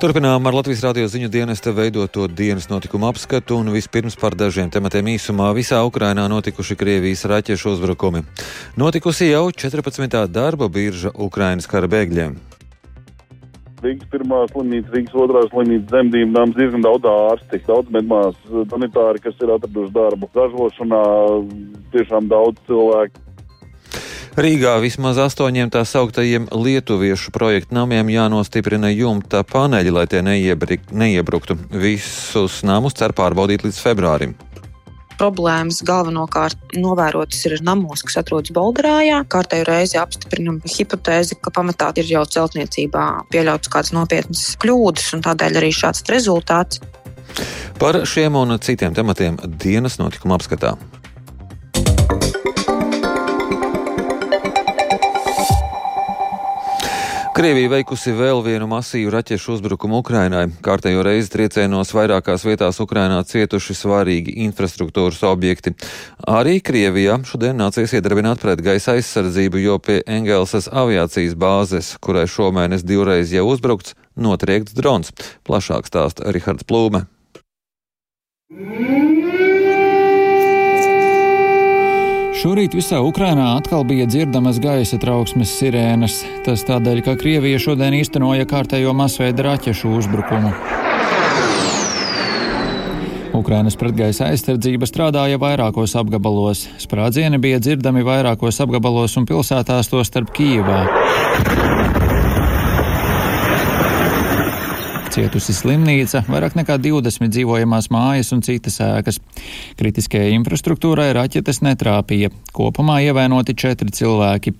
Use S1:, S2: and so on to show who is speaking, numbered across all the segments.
S1: Turpinām ar Latvijas radio ziņu dienesta veidoto dienas notikumu apskatu un vispirms par dažiem tematiem īsumā visā Ukrainā notikuši Krievijas raķešu uzbrukumi. Notikusi jau 14. darba birža Ukrainas kara bēgļiem.
S2: Rīgas pirmā slimnīca, Rīgas otrā slimnīca, dzemdību nams, diezgan daudz ārsti, daudz medmās, sanitāri, kas ir atraduši darbu. Ražošanā tiešām daudz cilvēku.
S1: Rīgā vismaz astoņiem tā sauktajiem lietuviešu projektu namiem jānostiprina jumta paneļi, lai tie neiebruktu. Visus namus cer pārbaudīt līdz februārim
S3: problēmas galvenokārt novērotas ir namos, kas atrodas Bolgarājā. Kārtēju reizi apstiprinam hipotēzi, ka pamatā ir jau celtniecībā pieļauts kāds nopietnas kļūdas, un tādēļ arī šāds rezultāts.
S1: Par šiem un citiem tematiem dienas notikuma apskatā. Krievija veikusi vēl vienu masīvu raķešu uzbrukumu Ukrainai. Kārtējo reizi triecienos vairākās vietās Ukrainā cietuši svarīgi infrastruktūras objekti. Arī Krievijā šodien nācies iedarbināt pretgaisa aizsardzību, jo pie Engelsas aviācijas bāzes, kurai šomēnes divreiz jau uzbrukts, notriekts drons. Plašāk stāsta Rihards Plūme. Mm.
S4: Šorīt visā Ukrainā atkal bija dzirdamas gaisa trauksmes sirēnas. Tas tādēļ, ka Krievija šodien īstenoja kārtējo masveida raķešu uzbrukumu. Ukrainas pretgaisa aizsardzība strādāja vairākos apgabalos. Sprādzieni bija dzirdami vairākos apgabalos un pilsētās, to starp Kīvā. Cietusi slimnīca, vairāk nekā 20 dzīvojamās mājas un citas ēkas. Kritiskajai infrastruktūrai raķetes netrāpīja. Kopumā ievainoti četri cilvēki.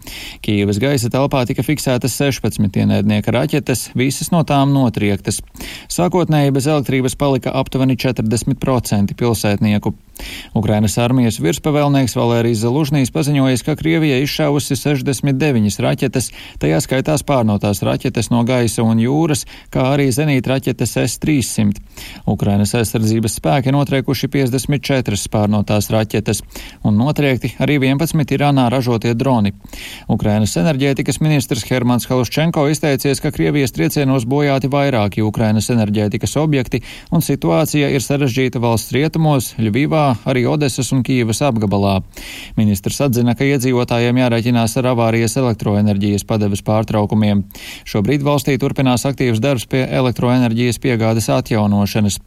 S4: Kīvas gaisa telpā tika fiksētas 16 ienaidnieka raķetes, visas no tām notriektas. Sākotnēji bez elektrības palika aptuveni 40% pilsētnieku. Ukrainas armijas virspavēlnieks Valērijas Zalužnīs paziņojis, ka Krievija izšāvusi 69 raķetes, tajā skaitās pārnotās raķetes no gaisa un jūras, kā arī zenīta raķetes S-300. Ukrainas aizsardzības spēki notriekuši 54 pārnotās raķetes, un notriekti arī 11 Irānā ražotie droni. Ukrainas enerģētikas ministrs Hermans Haluščenko izteicies, ka Krievijas triecienos bojāti vairāki Ukrainas enerģētikas objekti, un situācija ir sarežģīta valsts rietumos, Ļuvivā, arī Odesas un Kīvas apgabalā. Ministrs atzina, ka iedzīvotājiem jārēķinās ar avārijas elektroenerģijas padeves pārtraukumiem. Šobrīd valstī turpinās aktīvs darbs pie elektroenerģijas piegādes atjaunošanas.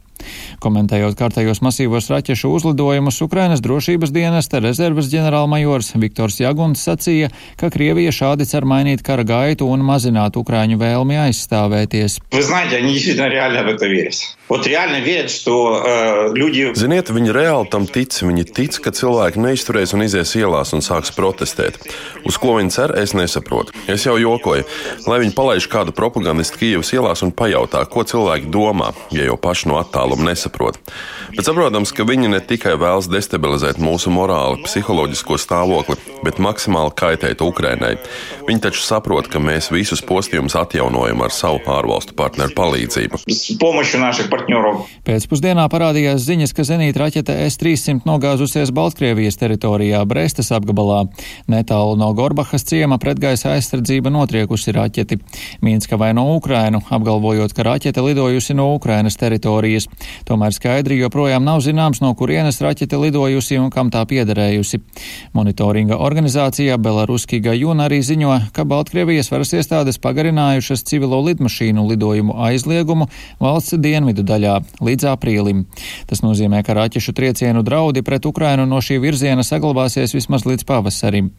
S4: Komentējot kārtējos masīvos raķešu uzlidojumus, Ukrainas drošības dienesta rezerves ģenerālmajors Viktors Jaguns sacīja, ka Krievija šādi cer mainīt kara gaitu un mazināt Ukraiņu vēlmi aizstāvēties.
S5: Ziniet, viņi reāli tam tic. Viņi tic, ka cilvēki neizturēs un izies ielās un sāks protestēt. Uz ko viņi cer, es nesaprotu. Es jau jokoju, lai viņi palaiž kādu propagandistu Kijavas ielās un pajautā, ko cilvēki domā, ja jau paši no attāluma nesaprot. Bet saprotams, ka viņi ne tikai vēlas destabilizēt mūsu morāli, psiholoģisko stāvokli, bet maksimāli kaitēt Ukrainai. Viņi taču saprot, ka mēs visus postījumus atjaunojam ar savu ārvalstu partneru palīdzību.
S4: Pēcpusdienā parādījās ziņas, ka zenīta raķete S-300 nogāzusies Baltkrievijas teritorijā, Brestas apgabalā. Netālu no Gorbahas ciema pretgaisa aizsardzība notriekusi raķeti. Mīnska vai no Ukrainu, apgalvojot, ka raķete lidojusi no Ukrainas teritorijas. Tomēr skaidri joprojām nav zināms, no kurienes raķete lidojusi un kam tā piederējusi. Monitoringa organizācijā Belaruski Gajun arī ziņo, ka Baltkrievijas varas iestādes pagarinājušas civilo lidmašīnu lidojumu aizliegumu valsts dienvidu daļā līdz aprīlim. Tas nozīmē, ka raķešu triecienu draudi pret Ukrainu no šī virziena saglabāsies vismaz līdz pavasarim.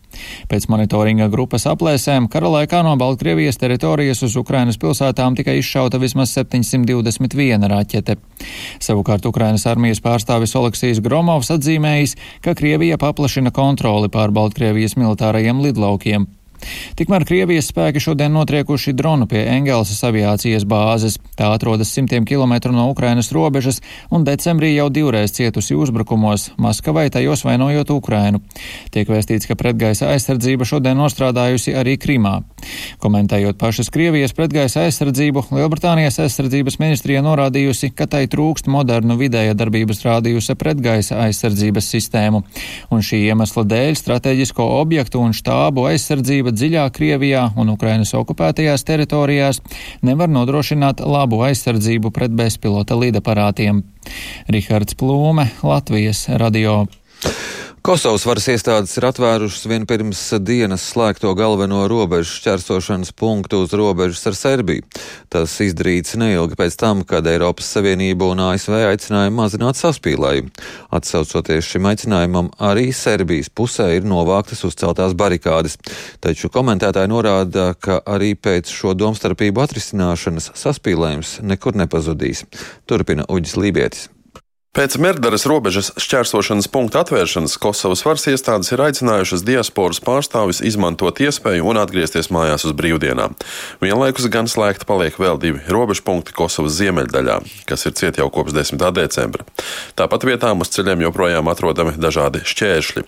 S4: Pēc monitoringa grupas aplēsēm kara laikā no Baltkrievijas teritorijas uz Ukrainas pilsētām tika izšauta vismaz 721 raķete. Savukārt Ukrainas armijas pārstāvis Oleksijas Gromovs atzīmējis, ka Krievija paplašina kontroli pār Baltkrievijas militārajiem lidlaukiem. Tikmēr Krievijas spēki šodien notriekuši dronu pie Engelsas aviācijas bāzes. Tā atrodas simtiem kilometru no Ukrainas robežas un decembrī jau divreiz cietusi uzbrukumos, Maskavai tajos vainojot Ukrainu. Tiek vēstīts, ka pretgaisa aizsardzība šodien nostrādājusi arī Krimā. Komentējot pašas Krievijas pretgaisa aizsardzību, Lielbritānijas aizsardzības ministrija norādījusi, ka tai trūkst modernu vidēja darbības rādījusa pretgaisa aizsardzības sistēmu, un šī iemesla dēļ strateģisko objektu un štābu aizsardzība aizsardzība dziļā Krievijā un Ukrainas okupētajās teritorijās nevar nodrošināt labu aizsardzību pret bezpilota lidaparātiem. Rihards Plūme, Latvijas radio.
S1: Kosovas varas iestādes ir atvērušas vien pirms dienas slēgto galveno robežu šķērsošanas punktu uz robežas ar Serbiju. Tas izdarīts neilgi pēc tam, kad Eiropas Savienība un ASV aicināja mazināt saspīlējumu. Atsaucoties šim aicinājumam, arī Serbijas pusē ir novāktas uzceltās barikādes. Taču komentētāji norāda, ka arī pēc šo domstarpību atrisināšanas saspīlējums nekur nepazudīs. Turpina Uģis Lībietis.
S5: Pēc Merdaras robežas šķērsošanas punkta atvēršanas Kosovas varas iestādes ir aicinājušas diasporas pārstāvis izmantot iespēju un atgriezties mājās uz brīvdienām. Vienlaikus gan slēgta paliek vēl divi robežpunkti Kosovas ziemeļdaļā, kas ir ciet jau kopš 10. decembra. Tāpat vietām uz ceļiem joprojām atrodami dažādi šķēršļi.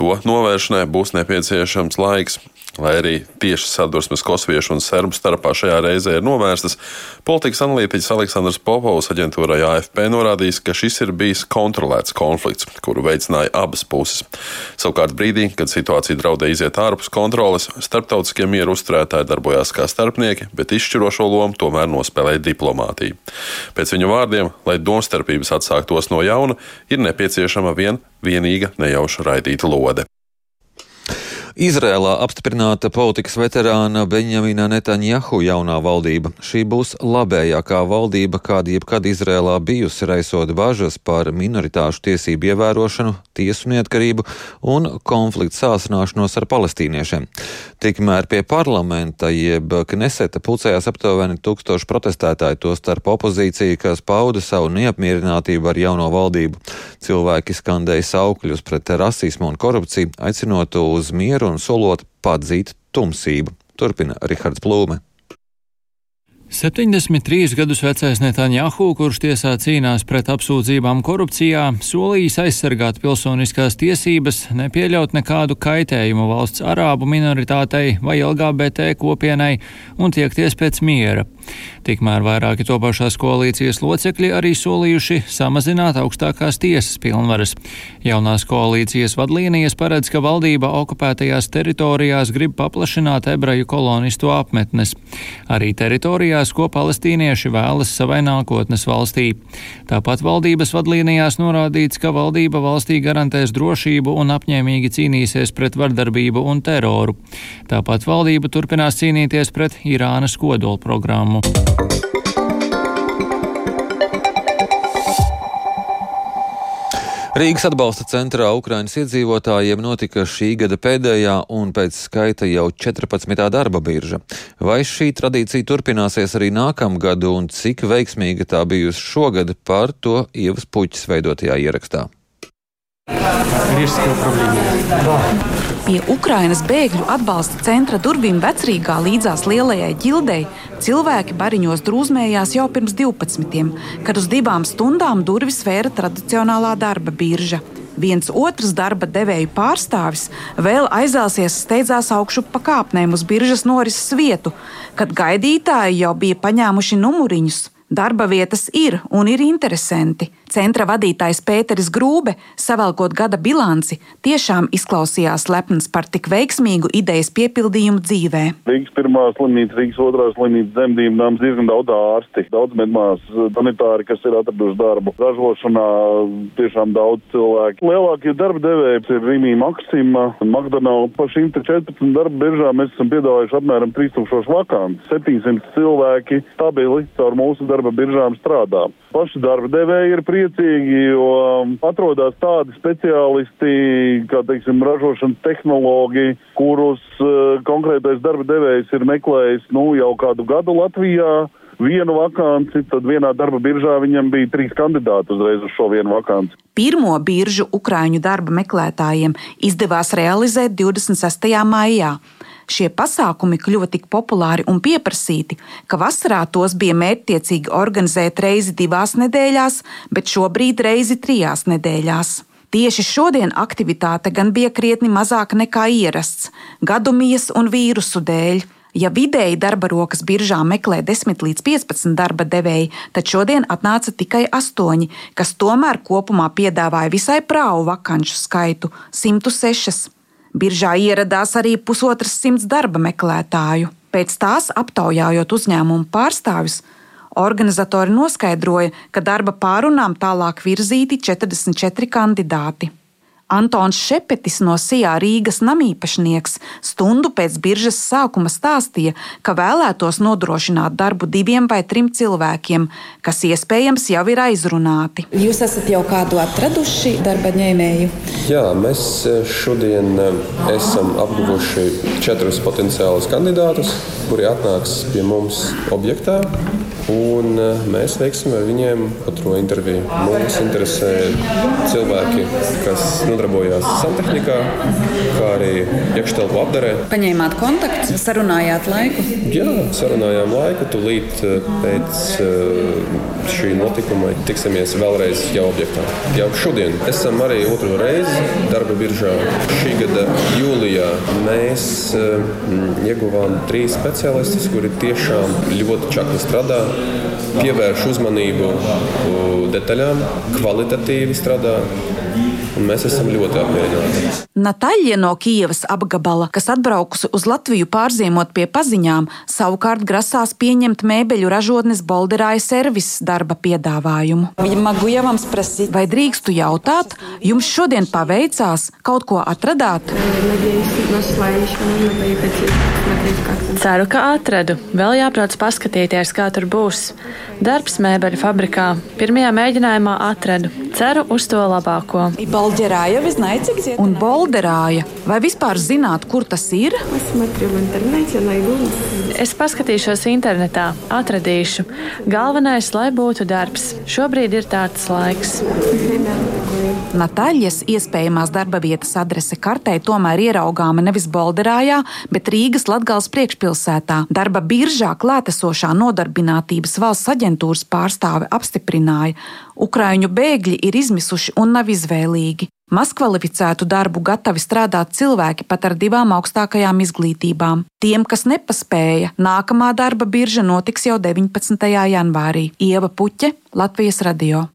S5: To novēršanai būs nepieciešams laiks. Lai arī tieši sadursmes kosoviešu un serbu starpā šajā reizē ir novērstas, politikas analītiķis Aleksandrs Popovs aģentūrai AFP norādījis, ka šis ir bijis kontrolēts konflikts, kuru veicināja abas puses. Savukārt brīdī, kad situācija draudēja iziet ārpus kontroles, starptautiskie mieru uzturētāji darbojās kā starpnieki, bet izšķirošo lomu tomēr nospēlēja diplomātija. Pēc viņu vārdiem, lai domstarpības atsāktos no jauna, ir nepieciešama vien vienīga nejauša raidīta lode.
S1: Izrēlā apstiprināta politikas veterāna Benjamina Netanjahu jaunā valdība. Šī būs labējākā valdība, kāda jebkad Izrēlā bijusi, raisot bažas par minoritāšu tiesību ievērošanu, tiesu neatkarību un konfliktu sāsināšanos ar palestīniešiem. Tikmēr pie parlamenta jeb Kneseta pulcējās aptuveni tūkstoši protestētāji, to starp opozīciju, kas pauda savu neapmierinātību ar jauno valdību. Cilvēki skandēja saukļus pret rasismu un korupciju, aicinot uz mieru mieru un solot padzīt tumsību. Turpina Rihards Plūme.
S4: 73 gadus vecais Netanjahu, kurš tiesā cīnās pret apsūdzībām korupcijā, solījis aizsargāt pilsoniskās tiesības, nepieļaut nekādu kaitējumu valsts arābu minoritātei vai LGBT kopienai un tiekties pēc miera. Tikmēr vairāki topošās koalīcijas locekļi arī solījuši samazināt augstākās tiesas pilnvaras. Jaunās koalīcijas vadlīnijas paredz, ka valdība okupētajās teritorijās grib paplašināt ebreju kolonistu apmetnes. Arī teritorijās, ko palestīnieši vēlas savai nākotnes valstī. Tāpat valdības vadlīnijās norādīts, ka valdība valstī garantēs drošību un apņēmīgi cīnīsies pret vardarbību un teroru. Tāpat valdība turpinās cīnīties pret Irānas kodolprogrammu programmu.
S1: Rīgas atbalsta centrā Ukrainas iedzīvotājiem notika šī gada pēdējā un pēc skaita jau 14. darba birža. Vai šī tradīcija turpināsies arī nākamgad un cik veiksmīga tā bijusi šogad par to ievas puķis veidotajā ierakstā?
S6: Рижское управление. Да. Pie Ukrainas bēgļu atbalsta centra durvīm vecrīgā līdzās lielajai ģildei cilvēki bariņos drūzmējās jau pirms 12, kad uz divām stundām durvis vēra tradicionālā darba birža. Viens otrs darba devēju pārstāvis vēl aizelsies steidzās augšu pa kāpnēm uz biržas norises vietu, kad gaidītāji jau bija paņēmuši numuriņus. Darba vietas ir un ir interesanti. Centra vadītājs Pēteris Grūbe, savalkot gada bilanci, tiešām izklausījās lepns par tik veiksmīgu idejas piepildījumu dzīvē.
S2: Rīgas pirmā slimnīca, Rīgas otrā slimnīca, dzemdību nams, diezgan daudz ārsti, daudz medmās, sanitāri, kas ir atraduši darbu. Ražošanā tiešām daudz cilvēku. Lielākie darba devēji ir Rīmī Maksima, McDonald's. Pa šīm 14 darba biržām mēs esam piedāvājuši apmēram 3000 vakantus. 700 cilvēki stabili caur mūsu darba biržām strādā. Paši darba devēji ir priecīgi jo atrodas tādi speciālisti, kā teiksim, ražošanas tehnologi, kurus uh, konkrētais darba devējs ir meklējis nu, jau kādu gadu Latvijā vienu vakanci, tad vienā darba biržā viņam bija trīs kandidāti uzreiz uz šo vienu vakanci.
S6: Pirmo biržu Ukrāņu darba meklētājiem izdevās realizēt 26. maijā. Šie pasākumi kļuva tik populāri un pieprasīti, ka vasarā tos bija mērķtiecīgi organizēt reizi divās nedēļās, bet šobrīd reizi trijās nedēļās. Tieši šodien aktivitāte gan bija krietni mazāka nekā ierasts - gadumijas un vīrusu dēļ. Ja vidēji darba rokas biržā meklē 10 līdz 15 darba devēji, tad šodien atnāca tikai 8, kas tomēr kopumā piedāvāja visai prāvu vakanču skaitu - 106. Biržā ieradās arī pusotras simts darba meklētāju. Pēc tās aptaujājot uzņēmumu pārstāvis, organizatori noskaidroja, ka darba pārunām tālāk virzīti 44 kandidāti. Antons Šepetis no Sijā Rīgas namīpašnieks stundu pēc biržas sākuma stāstīja, ka vēlētos nodrošināt darbu diviem vai trim cilvēkiem, kas iespējams jau ir aizrunāti.
S7: Jūs esat jau kādu atraduši darba ņēmēju?
S8: Jā, mēs eh, šodien eh, esam apguvuši četrus potenciālus kandidātus, kuri atnāks pie mums objektā. Un eh, mēs veiksim ar viņiem otro interviju. Mums interesē cilvēki, kas nodarbojas santehnikā, kā arī iekštelpu apdarē.
S7: Paņēmāt kontaktu, sarunājāt laiku?
S8: Jā, sarunājām laiku. Tūlīt eh, pēc eh, šī notikuma tiksimies vēlreiz jau objektā. Jau šodien esam arī otro reizi darba biržā. Šī gada jūlijā mēs ieguvām trīs speciālistus, kuri tiešām ļoti čakli strādā pievērš uzmanību detaļām, kvalitatīvi strādā. Mēs esam ļoti apmierināti.
S6: Natāļa no Kijavas apgabala, kas atbraukusi uz Latviju pārziemot pie paziņām, savukārt grasās pieņemt mēbeļu ražotnes Bolderāja servises darba piedāvājumu. Vai drīkstu jautāt, jums šodien paveicās, kaut ko atradāt?
S9: Ceru, ka atradu. Vēl jābrauc paskatīties, kā tur būs. Darbs mēbeļu fabrikā. Pirmajā mēģinājumā atradu. Ceru uz to labāko.
S6: Un Bolderāja, vai vispār zināt, kur tas ir?
S9: Es paskatīšos internetā, atradīšu. Galvenais, lai būtu darbs. Šobrīd ir tāds laiks.
S6: Natāļas iespējamās darba vietas adrese kartē tomēr ieraugāma nevis Bolderājā, bet Rīgas Latgales priekšpilsētā. Darba biržā klātesošā nodarbinātības valsts aģentūras pārstāve apstiprināja, Ukraiņu bēgļi ir izmisuši un nav izvēlīgi. Mazkvalificētu darbu gatavi strādāt cilvēki pat ar divām augstākajām izglītībām. Tiem, kas nepaspēja, nākamā darba birža notiks jau 19. janvārī. Ieva Puķe, Latvijas radio.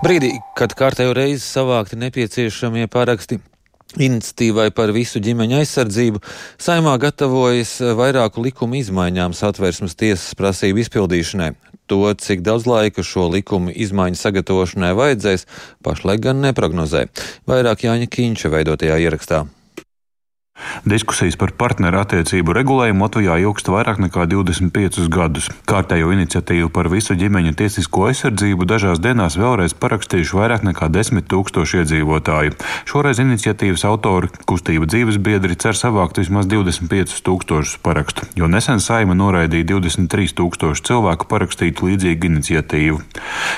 S1: Brīdī, kad kārtējo reizi savākti nepieciešamie paraksti Iniciatīvai par visu ģimeņa aizsardzību saimā gatavojas vairāku likumu izmaiņām satversmes tiesas prasību izpildīšanai. To, cik daudz laika šo likumu izmaiņu sagatavošanai vajadzēs, pašlaik gan neprognozē. Vairāk Jāņa Kīņša veidotajā ierakstā.
S10: Diskusijas par partneru attiecību regulējumu Latvijā ilgst vairāk nekā 25 gadus. Kārtējo iniciatīvu par visu ģimeņu tiesisko aizsardzību dažās dienās vēlreiz parakstījuši vairāk nekā 10 tūkstoši iedzīvotāju. Šoreiz iniciatīvas autori kustība dzīves biedri cer savākt vismaz 25 tūkstošus parakstu, jo nesen saima noraidīja 23 tūkstošu cilvēku parakstītu līdzīgu iniciatīvu.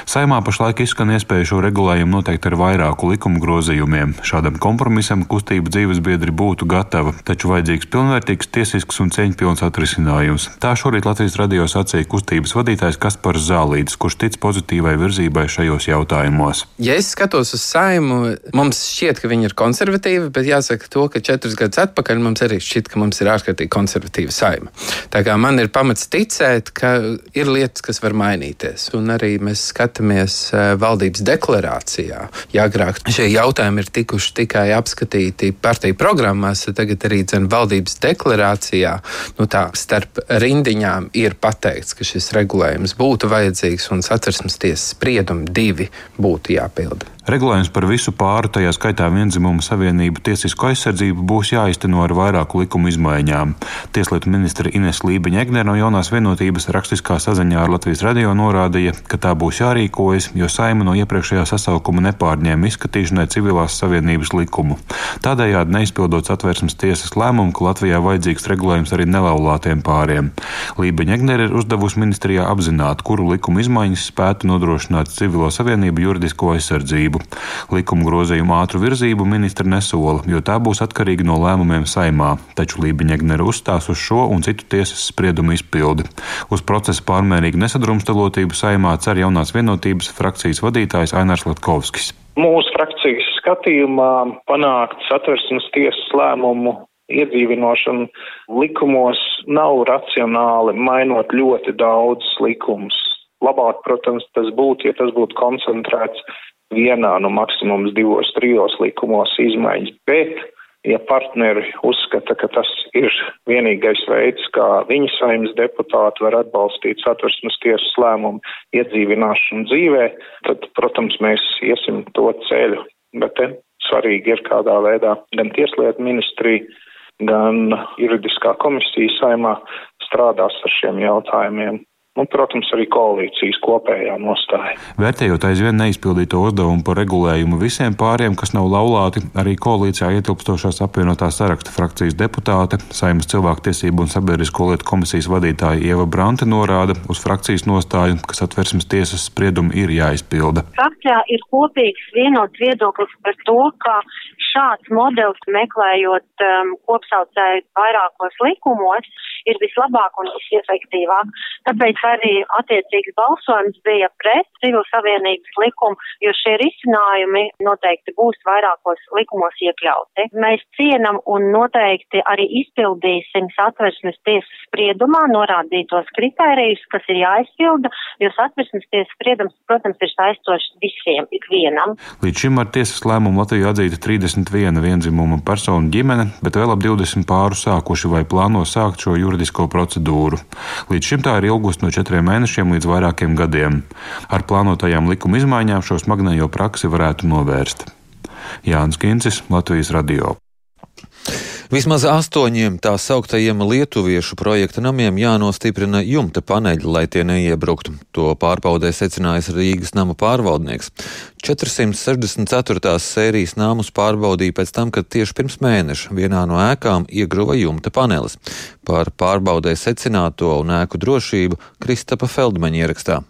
S10: Saimā pašlaik izskan iespēja šo regulējumu noteikt ar vairāku likumu grozījumiem. Šādam kompromisam kustība dzīves biedri būtu gatavi gatava, taču vajadzīgs pilnvērtīgs, tiesisks un cieņpilns atrisinājums. Tā šorīt Latvijas radio sacīja kustības vadītājs Kaspars Zālīdis, kurš tic pozitīvai virzībai šajos jautājumos.
S11: Ja es skatos uz saimu, mums šķiet, ka viņi ir konservatīvi, bet jāsaka to, ka četrus gadus atpakaļ mums arī šķiet, ka mums ir ārkārtīgi konservatīva saima. Tā kā man ir pamats ticēt, ka ir lietas, kas var mainīties. Un arī mēs skatāmies eh, valdības deklarācijā. Ja agrāk šie jautājumi ir tikuši tikai apskatīti partiju programmās, tad tagad arī dzen, valdības deklarācijā nu, tā, starp rindiņām ir pateikts, ka šis regulējums būtu vajadzīgs un satversmes tiesas spriedumi divi būtu jāpilda.
S10: Regulējums par visu pāru, tajā skaitā vienzimumu savienību tiesisko aizsardzību, būs jāizteno ar vairāku likumu izmaiņām. Tieslietu ministra Ines Lībiņa Egner no jaunās vienotības rakstiskā saziņā ar Latvijas radio norādīja, ka tā būs jārīkojas, jo saima no iepriekšējā sasaukuma nepārņēma izskatīšanai civilās savienības likumu. Tādējādi neizpildot satversmes tiesas lēmumu, ka Latvijā vajadzīgs regulējums arī nelaulātiem pāriem. Lībiņa Egner ir uzdevusi ministrijā apzināt, kuru likumu izmaiņas spētu nodrošināt civilo savienību juridisko aizsardzību virzību. Likuma grozījumu ātru virzību ministra nesola, jo tā būs atkarīga no lēmumiem saimā, taču Lībiņegnera uzstās uz šo un citu tiesas spriedumu izpildi. Uz procesa pārmērīgu nesadrumstalotību saimā cer jaunās vienotības frakcijas vadītājs Ainārs Latkovskis.
S12: Mūsu frakcijas skatījumā panākt satversmes tiesas lēmumu iedzīvinošana likumos nav racionāli mainot ļoti daudz likumus labāk, protams, tas būtu, ja tas būtu koncentrēts vienā no maksimums divos, trijos likumos izmaiņas, bet, ja partneri uzskata, ka tas ir vienīgais veids, kā viņa saimnes deputāti var atbalstīt satversmes tiesas lēmumu iedzīvināšanu dzīvē, tad, protams, mēs iesim to ceļu. Bet te svarīgi ir kādā veidā gan tieslietu ministrija, gan juridiskā komisija saimā strādās ar šiem jautājumiem un, protams, arī koalīcijas kopējā nostāja.
S10: Vērtējot aizvien neizpildīto uzdevumu par regulējumu visiem pāriem, kas nav laulāti, arī koalīcijā ietilpstošās apvienotās saraksta frakcijas deputāte, Saimas cilvēktiesību un sabiedrisko lietu komisijas vadītāja Ieva Brante norāda uz frakcijas nostāju, ka satversmes tiesas spriedumi ir jāizpilda.
S13: Frakcijā ir kopīgs vienots viedoklis par to, ka šāds modelis meklējot um, kopsaucēju vairākos likumos ir vislabāk un visefektīvāk. Tāpēc arī attiecīgs balsojums bija pret civil savienības likumu, jo šie risinājumi noteikti būs vairākos likumos iekļauti. Mēs cienam un noteikti arī izpildīsim satversmes tiesas spriedumā norādītos kritērijus, kas ir jāizpilda, jo satversmes tiesas spriedums, protams, ir saistošs visiem, ikvienam.
S10: Līdz šim ar tiesas lēmumu Latvijā atzīta 31 vienzimuma personu ģimene, bet vēl ap 20 pāru sākuši vai plāno sākt šo juridisko procedūru. Līdz šim tā ir ilgusi no četriem mēnešiem līdz vairākiem gadiem. Ar plānotajām likuma izmaiņām šo smagnējo praksi varētu novērst. Jānis Kincis, Latvijas Radio.
S1: Vismaz astoņiem tā sauktajiem lietuviešu projekta namiem jānostiprina jumta paneļi, lai tie neiebruktu. To pārbaudē secinājis Rīgas nama pārvaldnieks. 464. sērijas nāmus pārbaudīja pēc tam, kad tieši pirms mēneša vienā no ēkām iegruva jumta panelis. Par pārbaudē secināto un ēku drošību Kristapa Feldmaņa ierakstā.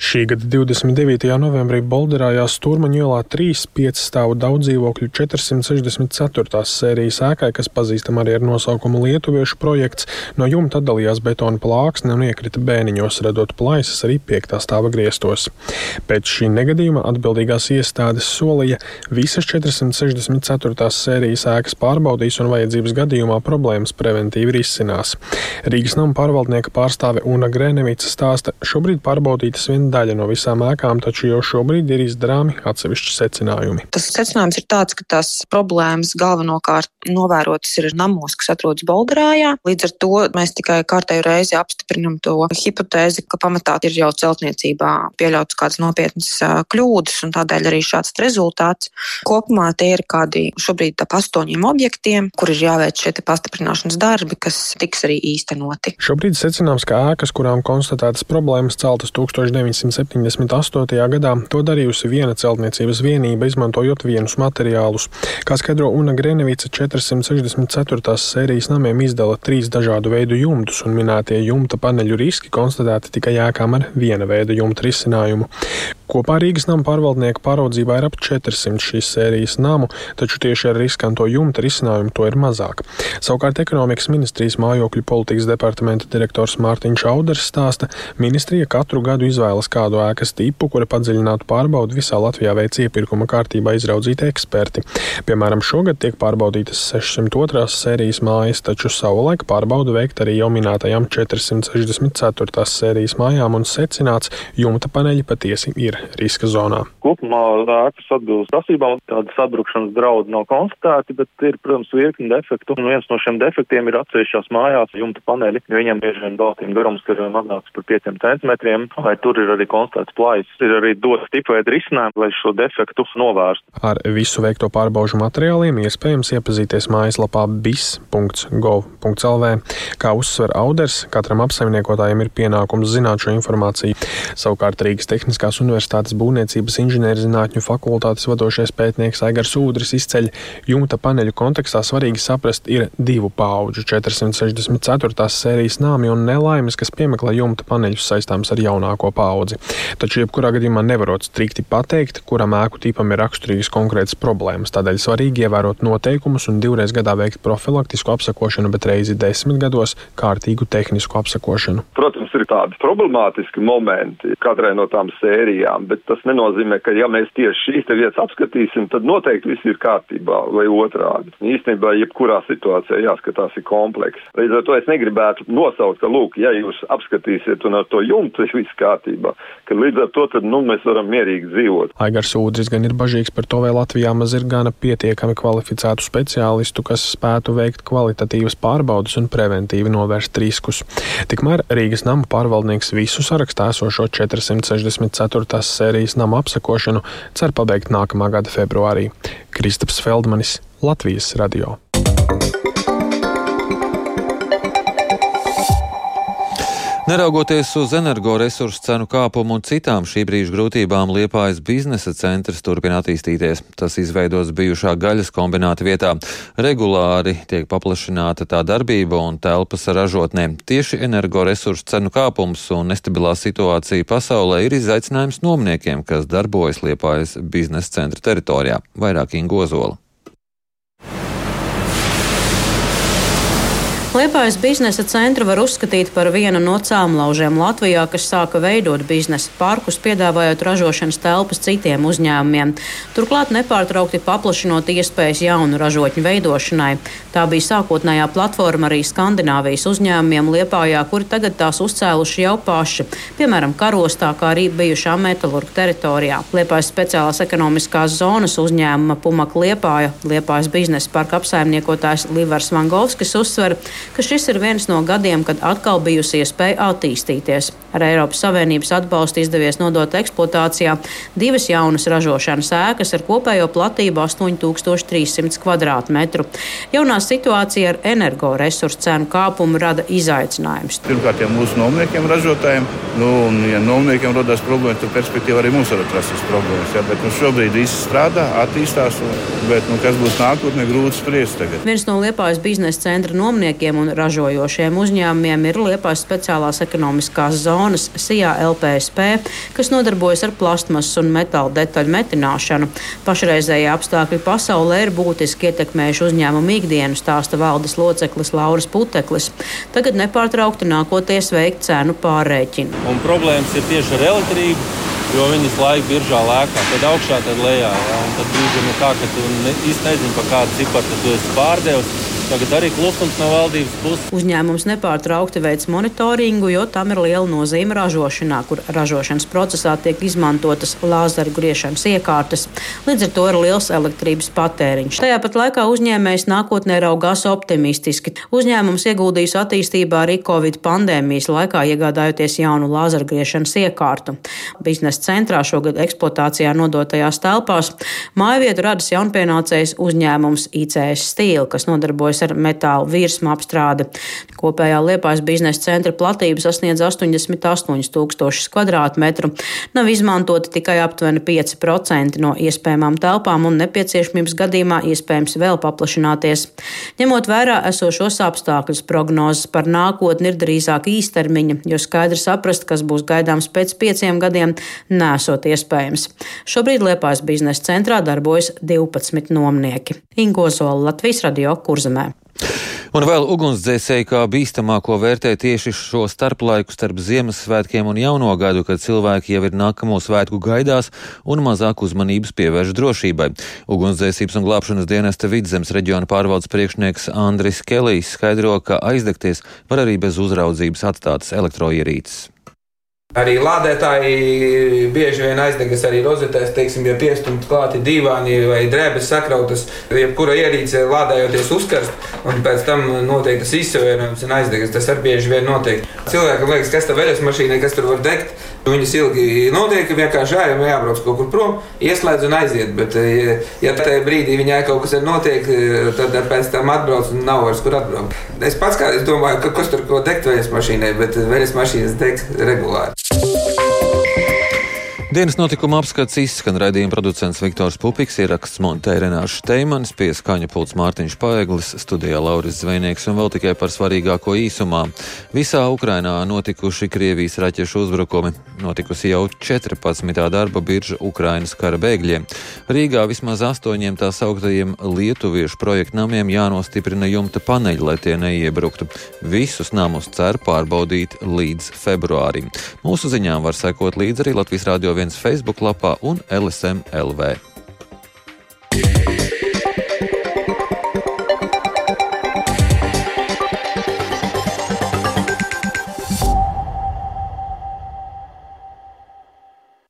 S14: Šī gada 29. novembrī Bolderājās Turmaņu ielā 3 5 stāvu daudzdzīvokļu 464. sērijas ēkai, kas pazīstama arī ar nosaukumu Lietuviešu projekts, no jumta atdalījās betona plāksne un iekrita bēniņos, radot plaisas arī 5. stāva griestos. Pēc šī negadījuma atbildīgās iestādes solīja visas 464. sērijas ēkas pārbaudīs un vajadzības gadījumā problēmas preventīvi risinās. Rīgas nama pārvaldnieka pārstāve Una Grēnevica stāsta, šobrīd pārbaudītas vien daļa no visām ēkām, taču jau šobrīd ir izdarāmi atsevišķi secinājumi.
S3: Tas secinājums ir tāds, ka tās problēmas galvenokārt novērotas ir namos, kas atrodas Bolderājā. Līdz ar to mēs tikai kārtēju reizi apstiprinam to hipotēzi, ka pamatā ir jau celtniecībā pieļauts kādas nopietnas kļūdas, un tādēļ arī šāds rezultāts. Kopumā tie ir kādi šobrīd ap astoņiem objektiem, kur ir jāveic šie pastiprināšanas darbi, kas tiks arī īstenoti.
S14: Šobrīd secināms, ka ēkas, kurām konstatētas problēmas, celtas 1900. 1978. gadā to darījusi viena celtniecības vienība, izmantojot vienus materiālus. Kā skaidro Una Grenevica, 464. sērijas namiem izdala trīs dažādu veidu jumtus, un minētie jumta paneļu riski konstatēti tikai ēkām ar viena veida jumta risinājumu. Kopā Rīgas nama pārvaldnieka pāraudzībā ir ap 400 šīs sērijas namu, taču tieši ar riskanto jumta risinājumu to ir mazāk. Savukārt ekonomikas ministrijas mājokļu politikas departamenta direktors Mārtiņš Auders stāsta, ministrija katru gadu izvēlas kādu ēkas tipu, kura padziļinātu pārbaudi visā Latvijā veic iepirkuma kārtībā izraudzīti eksperti. Piemēram, šogad tiek pārbaudītas 602. sērijas mājas, taču savulaik pārbaudu veikt arī jau minētajām 464. sērijas mājām un secināts, jumta paneļi patiesi ir riska zonā.
S2: Kopumā ēkas atbilst prasībām, tāda sabrukšanas draudu nav konstatēti, bet ir, protams, virkni defektu. Un viens no šiem defektiem ir atsevišķās mājās jumta paneļi. Viņam bieži vien baltīm garums ir mazāks par 5 centimetriem, vai tur ir arī konstatēts plājas. Ir arī dots tipveida risinājumi, lai šo defektu novērstu.
S14: Ar visu veikto pārbaužu materiāliem iespējams iepazīties mājaslapā bis.gov.lv. Kā uzsver Auders, katram apsaimniekotājam ir pienākums zināt šo informāciju. Savukārt Rīgas Tehniskās Universitātes būvniecības inženierzinātņu fakultātes vadošais pētnieks Aigars Ūdris izceļ jumta paneļu kontekstā svarīgi saprast ir divu pauģu 464. sērijas nāmi un nelaimes, kas piemeklē jumta paneļus saistāms ar jaunāko paudzi. Taču jebkurā gadījumā nevarot strikti pateikt, kuram ēku tipam ir raksturīgas konkrētas problēmas. Tādēļ svarīgi ievērot noteikumus un divreiz gadā veikt profilaktisku apsakošanu, bet reizi desmit gados kārtīgu tehnisku apsakošanu.
S15: Protams, ir tādi problemātiski momenti katrai no tām sērijām. Vietām, bet tas nenozīmē, ka ja mēs tieši šīs te vietas apskatīsim, tad noteikti viss ir kārtībā vai otrādi. Īstenībā, jebkurā situācijā jāskatās ir kompleks. Līdz ar to es negribētu nosaukt, ka, lūk, ja jūs apskatīsiet un ar to jumtu ir viss kārtībā, ka līdz ar to tad, nu, mēs varam mierīgi dzīvot.
S14: Aigars Ūdris gan ir bažīgs par to, vai Latvijā maz ir gana pietiekami kvalificētu speciālistu, kas spētu veikt kvalitatīvas pārbaudas un preventīvi novērst riskus. Tikmēr Rīgas nama pārvaldnieks visu sarakstā esošo 464. Sērijas nama apsakošanu cer pabeigt nākamā gada februārī. Kristaps Feldmanis, Latvijas radio.
S1: Neraugoties uz energoresursu cenu kāpumu un citām šī brīža grūtībām, Liepājas biznesa centrs turpina attīstīties. Tas izveidots bijušā gaļas kombināta vietā. Regulāri tiek paplašināta tā darbība un telpas ražotnēm. Tieši energoresursu cenu kāpums un nestabilā situācija pasaulē ir izaicinājums nomniekiem, kas darbojas Liepājas biznesa centra teritorijā. Vairāk Ingozola.
S16: Liepājas biznesa centru var uzskatīt par vienu no cēlonlaužiem Latvijā, kas sāka veidot biznesa parkus, piedāvājot ražošanas telpas citiem uzņēmumiem. Turklāt nepārtraukti paplašinot iespējas jaunu ražotņu veidošanai. Tā bija sākotnējā platforma arī Skandināvijas uzņēmumiem Liepājā, kuri tagad tās uzcēluši jau paši, piemēram, karostā, kā arī bijušā metalurga teritorijā. Liepājas speciālās ekonomiskās zonas uzņēmuma Pumaka Liepāja, Liepājas biznesa parka apsaimniekotājs Livars Vangovskis uzsver, ka šis ir viens no gadiem, kad atkal bijusi iespēja attīstīties. Ar Eiropas Savienības atbalstu izdevies nodot eksploatācijā divas jaunas ražošanas ēkas ar kopējo platību 8300 km2. Jaunā situācija ar energoresursu cenu kāpumu rada izaicinājumus.
S17: Pirmkārt, jau mūsu nomniekiem, ražotājiem, nu, un, ja nomniekiem rodas problēmas, tad perspektīvā arī mums var atrasties problēmas. Ja? Bet nu, šobrīd viss strādā, attīstās, un, bet nu, kas būs nākotnē, grūti spriest. Tagad.
S16: Viens no Liepājas biznesa centra nomniekiem un ražojošiem uzņēmumiem ir Liepājas speciālās ekonomiskās zonas SIA LPSP, kas nodarbojas ar plastmasas un metāla detaļu metināšanu. Pašreizējie apstākļi pasaulē ir būtiski ietekmējuši uzņēmumu ikdienu, stāsta valdes loceklis Lauris Puteklis. Tagad nepārtraukti nākoties veikt cenu pārreķinu.
S18: Un problēmas ir tieši ar elektrību jo viņas laika biržā lēkā, tad augšā, tad lejā. Ja? Tad brīdī nu tā, ka tu ne, īsti nezini, pa kādu ciparu tu esi pārdevis. Tagad arī klusums no valdības puses.
S16: Uzņēmums nepārtraukti veic monitoringu, jo tam ir liela nozīme ražošanā, kur ražošanas procesā tiek izmantotas lāzeru griešanas iekārtas. Līdz ar to ir liels elektrības patēriņš. Tajā pat laikā uzņēmējs nākotnē raugās optimistiski. Uzņēmums ieguldījis attīstībā arī Covid pandēmijas laikā, iegādājoties jaunu lāzeru griešanas iekārtu. Biznesa centrā šogad eksploatācijā nodotajās telpās mājvietu radis jaunpienācējs uzņēmums ICS Steel, kas nodarbojas ar metālu virsmu apstrādi. Kopējā Liepājas biznesa centra platība sasniedz 88 tūkstošus kvadrātmetru. Nav izmantoti tikai aptuveni 5% no iespējamām telpām un nepieciešamības gadījumā iespējams vēl paplašināties. Ņemot vērā esošos apstākļus, prognozes par nākotni ir drīzāk īstermiņa, jo skaidri saprast, kas būs gaidāms pēc pieciem gadiem, nesot iespējams. Šobrīd Liepājas biznesa centrā darbojas 12 nomnieki. Ingo Zola, Latvijas radio Kurzemē.
S1: Un vēl ugunsdzēsēji kā bīstamāko vērtē tieši šo starplaiku starp Ziemassvētkiem un Jauno gadu, kad cilvēki jau ir nākamo svētku gaidās un mazāk uzmanības pievērš drošībai. Ugunsdzēsības un glābšanas dienesta vidzemes reģiona pārvaldes priekšnieks Andris Kelijs skaidro, ka aizdegties var arī bez uzraudzības atstātas elektroierīces.
S11: Arī lādētāji bieži vien aizdegas arī rozetēs, teiksim, ja piestumti klāti divāni vai drēbes sakrautas, jebkura ierīce lādējoties uzkarst, un pēc tam notiek tas izsavienojums un aizdegas. Tas arī bieži vien notiek. Cilvēkam liekas, kas tā veļas mašīnai, kas tur var degt. Viņas ilgi notiek, vienkārši ejam, jābrauc kaut kur prom, ieslēdz un aiziet. Bet, ja tajā brīdī viņai kaut kas ir notiek, tad pēc tam atbrauc un nav vairs kur atbraukt. Es pats kā es domāju, ka kas tur ko degt veļas mašīnai, bet veļas mašīnas deg regulāri. Thank you.
S1: Dienas notikuma apskats izskan raidījuma producents Viktors Pupiks, ieraksts montē Renāšu Steimans, pie skaņa pults Mārtiņš Paeglis, studijā Lauris Zvejnieks un vēl tikai par svarīgāko īsumā. Visā Ukrainā notikuši Krievijas raķešu uzbrukumi, notikusi jau 14. darba birža Ukrainas kara bēgļiem. Rīgā vismaz astoņiem tā sauktajiem lietuviešu projektu namiem jānostiprina jumta paneļi, lai tie neiebruktu. Visus namus cer pārbaudīt līdz februārim. Mūsu ziņām var sekot līdzi arī Latvijas radio viens Facebook lapā un LSM LV.